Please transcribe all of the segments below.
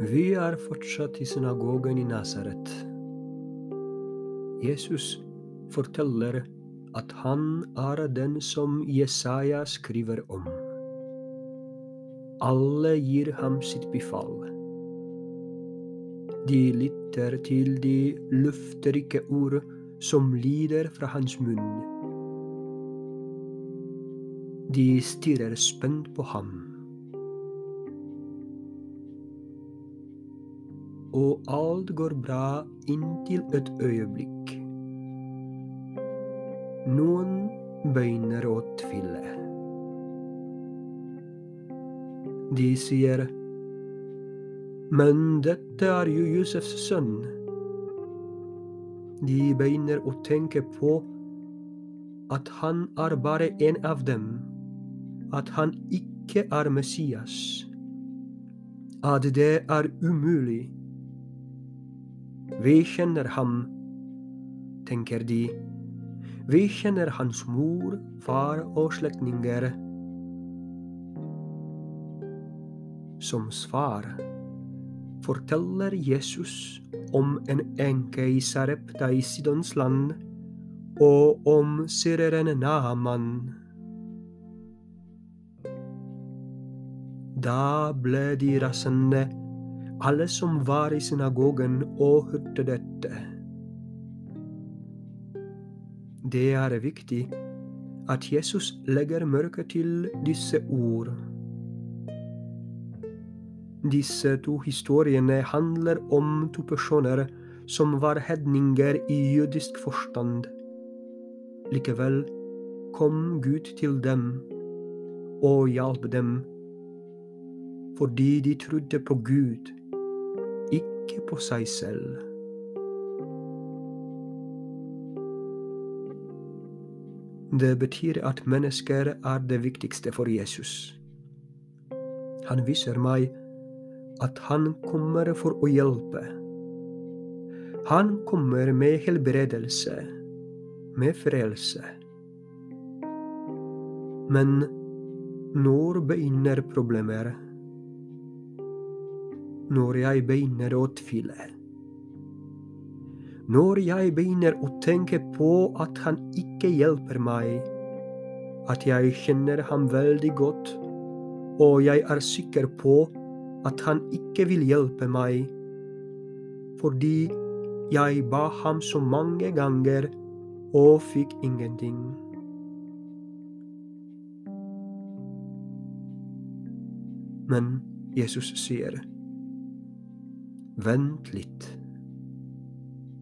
Vi er fortsatt i synagogen i Nasaret. Jesus forteller at han er den som Jesaja skriver om. Alle gir ham sitt befall. De lytter til de løfterike ord som lider fra hans munn. De stirrer spent på ham. Og alt går bra inntil et øyeblikk. Noen begynner å tvile. De sier, men dette er jo Josefs sønn. De begynner å tenke på at han er bare en av dem, at han ikke er Messias, at det er umulig. Vi kjenner ham, tenker de. Vi kjenner hans mor, far og slektninger. Som svar forteller Jesus om en enke i Sarepta i Sidons land, og om syreren Naaman. Da ble de rasende, alle som var i synagogen og hørte dette. Det er viktig at Jesus legger mørke til disse ord. Disse to historiene handler om to personer som var hedninger i jødisk forstand. Likevel kom Gud til dem og hjalp dem, fordi de trodde på Gud, ikke på seg selv. Det betyr at mennesker er det viktigste for Jesus. Han viser meg at han kommer for å hjelpe. Han kommer med helbredelse, med frelse. Men når begynner problemer? Når jeg begynner å tvile? Når jeg begynner å tenke på at han ikke hjelper meg, at jeg kjenner ham veldig godt, og jeg er sikker på at han ikke vil hjelpe meg, fordi jeg ba ham så mange ganger og fikk ingenting. Men Jesus sier, vent litt.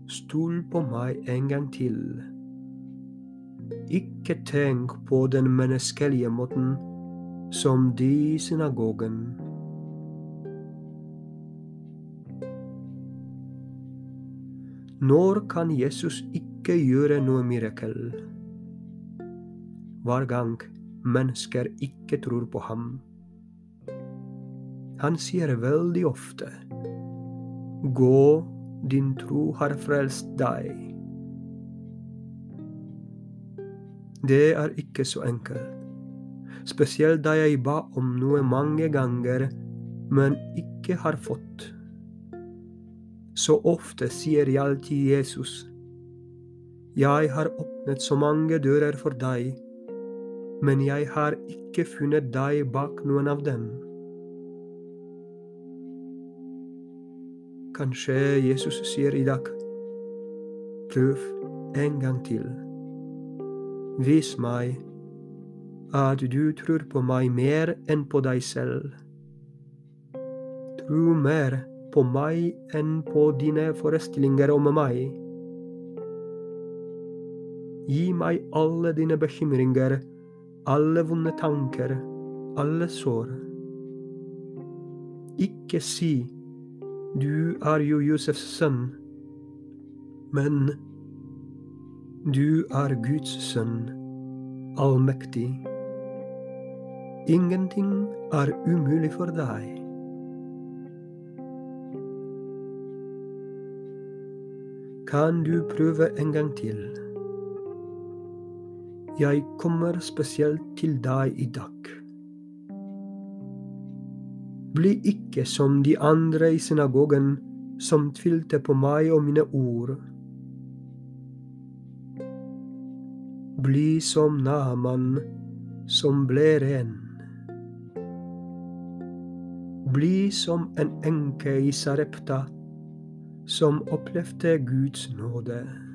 Stol på meg en gang til. Ikke tenk på den menneskelige måten som de i synagogen. Når kan Jesus ikke gjøre noe mirakel? Hver gang mennesker ikke tror på ham. Han sier veldig ofte, gå din tro har frelst deg. Det er ikke så enkelt, spesielt da jeg ba om noe mange ganger, men ikke har fått. Så ofte sier jeg til Jesus, jeg har åpnet så mange dører for deg, men jeg har ikke funnet deg bak noen av dem. Kanskje Jesus sier i dag, prøv en gang til. Vis meg at du tror på meg mer enn på deg selv. Tro mer på meg enn på dine forestillinger om meg. Gi meg alle dine bekymringer, alle vonde tanker, alle sår. Ikke si du er jo Josefs sønn, men du er Guds sønn, allmektig. Ingenting er umulig for deg. Kan du prøve en gang til? Jeg kommer spesielt til deg i dag. Bli ikke som de andre i synagogen som tvilte på meg og mine ord. Bli som Naman som ble ren. Bli som en enke i Sarepta som opplevde Guds nåde.